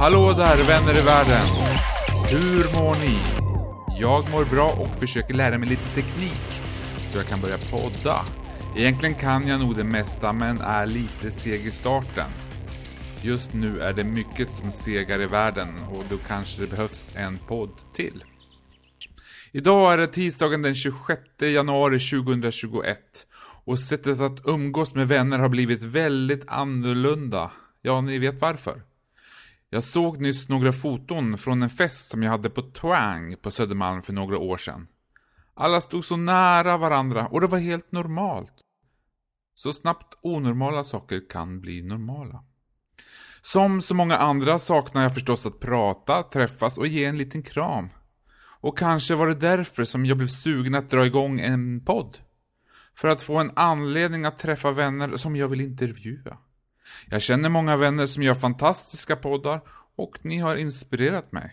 Hallå där vänner i världen! Hur mår ni? Jag mår bra och försöker lära mig lite teknik så jag kan börja podda. Egentligen kan jag nog det mesta men är lite seg i starten. Just nu är det mycket som segar i världen och då kanske det behövs en podd till. Idag är det tisdagen den 26 januari 2021 och sättet att umgås med vänner har blivit väldigt annorlunda. Ja, ni vet varför. Jag såg nyss några foton från en fest som jag hade på Twang på Södermalm för några år sedan. Alla stod så nära varandra och det var helt normalt. Så snabbt onormala saker kan bli normala. Som så många andra saknar jag förstås att prata, träffas och ge en liten kram. Och kanske var det därför som jag blev sugen att dra igång en podd. För att få en anledning att träffa vänner som jag vill intervjua. Jag känner många vänner som gör fantastiska poddar och ni har inspirerat mig.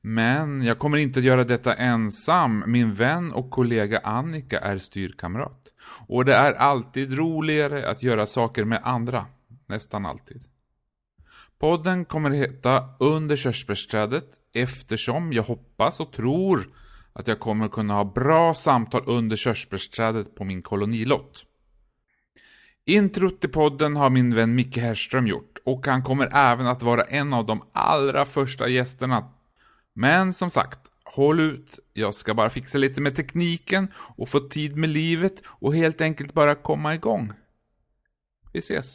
Men jag kommer inte att göra detta ensam. Min vän och kollega Annika är styrkamrat. Och det är alltid roligare att göra saker med andra. Nästan alltid. Podden kommer heta Under körsbärsträdet eftersom jag hoppas och tror att jag kommer kunna ha bra samtal under körsbärsträdet på min kolonilott. Introt till podden har min vän Micke Herrström gjort och han kommer även att vara en av de allra första gästerna. Men som sagt, håll ut. Jag ska bara fixa lite med tekniken och få tid med livet och helt enkelt bara komma igång. Vi ses.